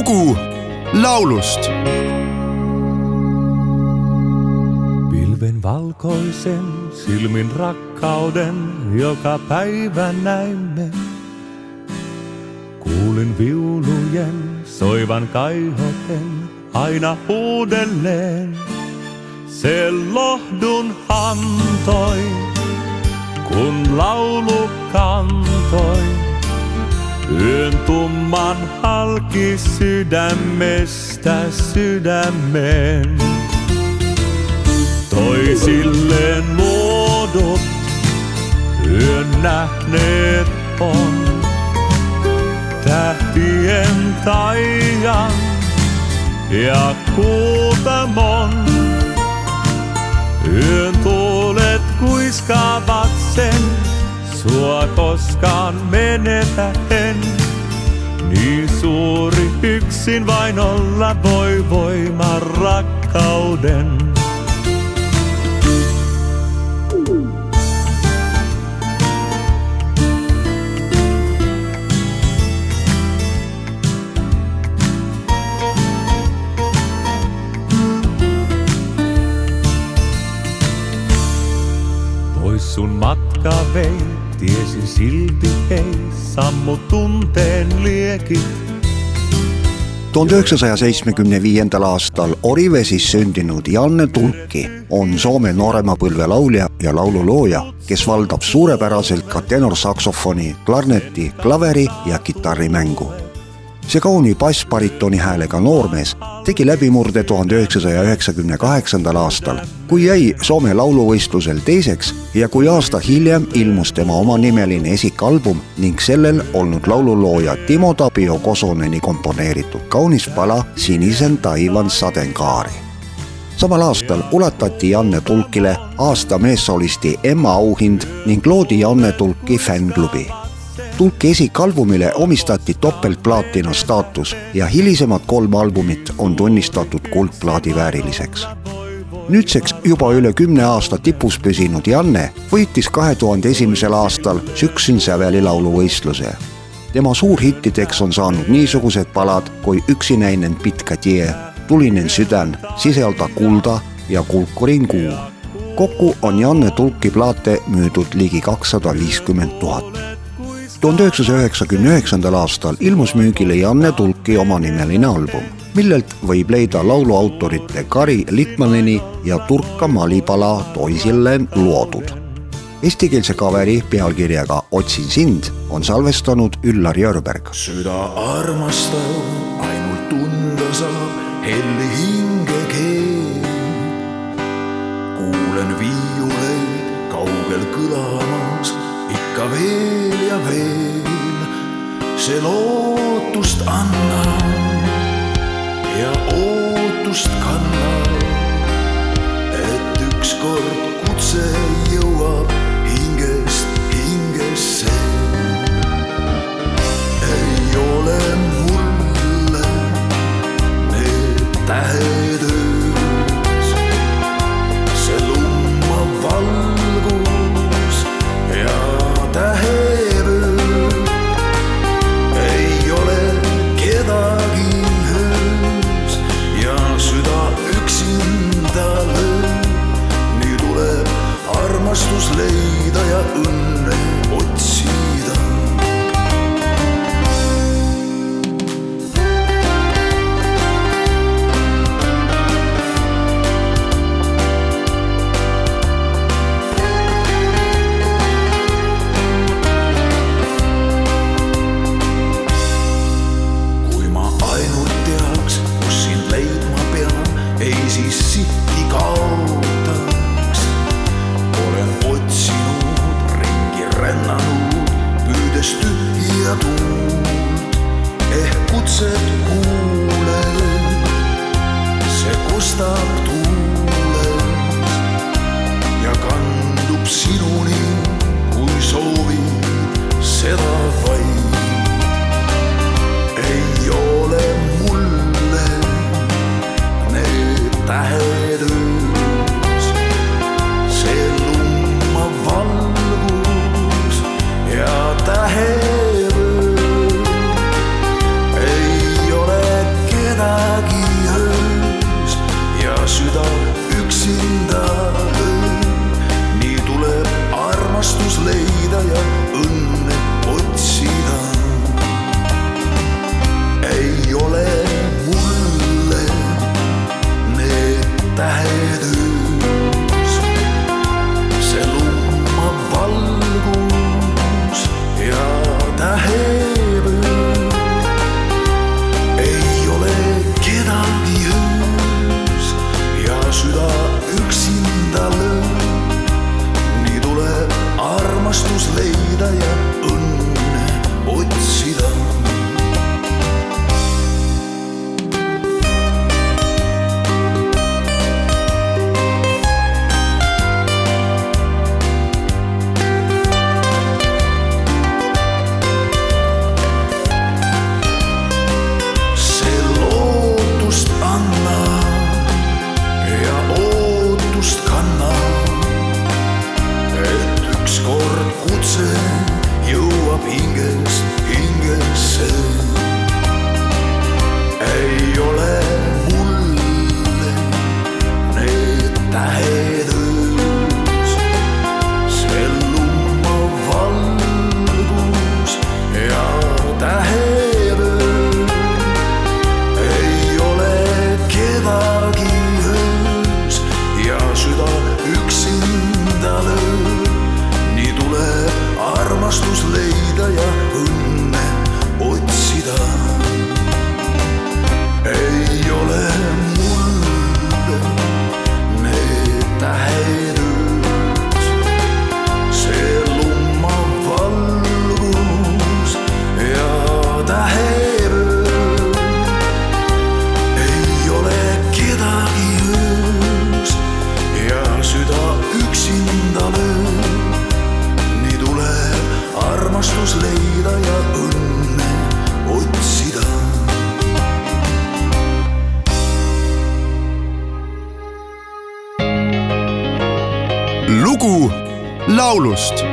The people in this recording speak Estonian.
lugu laulust pilven valkoisen silmin rakkauden joka päivä näimme. Kuulin viulujen soivan kaihoten aina uudelleen. Se lohdun antoi, kun laulu kantoi. Yön tumman halki sydämestä sydämeen. Toisilleen muodot yön nähneet on. Tähtien taian ja kuutamon. Yön tuulet kuiskaavat sen, sua koskaan menetä en. Niin suuri yksin vain olla voi voima rakkauden. Sun matka vei, tiesin silti ei sammu tunteen liekit. tuhande üheksasaja seitsmekümne viiendal aastal Orivesis sündinud Janne Tulki on Soome nooremapõlve laulja ja laululooja, kes valdab suurepäraselt ka tenorsaksofoni, klarneti, klaveri ja kitarrimängu. See kauni bassbaritoni häälega noormees tegi läbimurde tuhande üheksasaja üheksakümne kaheksandal aastal, kui jäi Soome lauluvõistlusel teiseks ja kui aasta hiljem ilmus tema omanimeline esikalbum ning sellel olnud laululooja Timo Tapio Kosoneni komponeeritud kaunis pala Sinisen taivan sateenkaari samal aastal ulatati Janne Tulkile aasta meessolisti Emma auhind ning loodi Janne Tulki fännklubi Tulki esikalbumile omistati topeltplaatina staatus ja hilisemad kolm albumit on tunnistatud kuldplaadi vääriliseks. nüüdseks juba üle kümne aasta tipus püsinud Janne võitis kahe tuhande esimesel aastal Süksyn säveli lauluvõistluse. tema suurhittideks on saanud niisugused palad kui Üksi näinen pitkä tie, Tulinen südän, Siselda kulda ja Kulkurin kuu. kokku on Janne Tulki plaate müüdud ligi kakssada viiskümmend tuhat tuhande üheksasaja üheksakümne üheksandal aastal ilmus müügile Janne Tulki omanimeline album, millelt võib leida lauluautorite Kari Litmaneni ja Turka Malipala toisille loodud. Eestikeelse kaveri pealkirjaga Otsin sind on salvestanud Üllar Jörberg. süda armastab, ainult tunda saab helli hingekeel. kuulen viiuleid kaugel kõlamas ikka veel ja veel. see lootust annab ja ootust kannab, et ükskord kutse jõuab Herran on pyydesty ja tuu. Laulust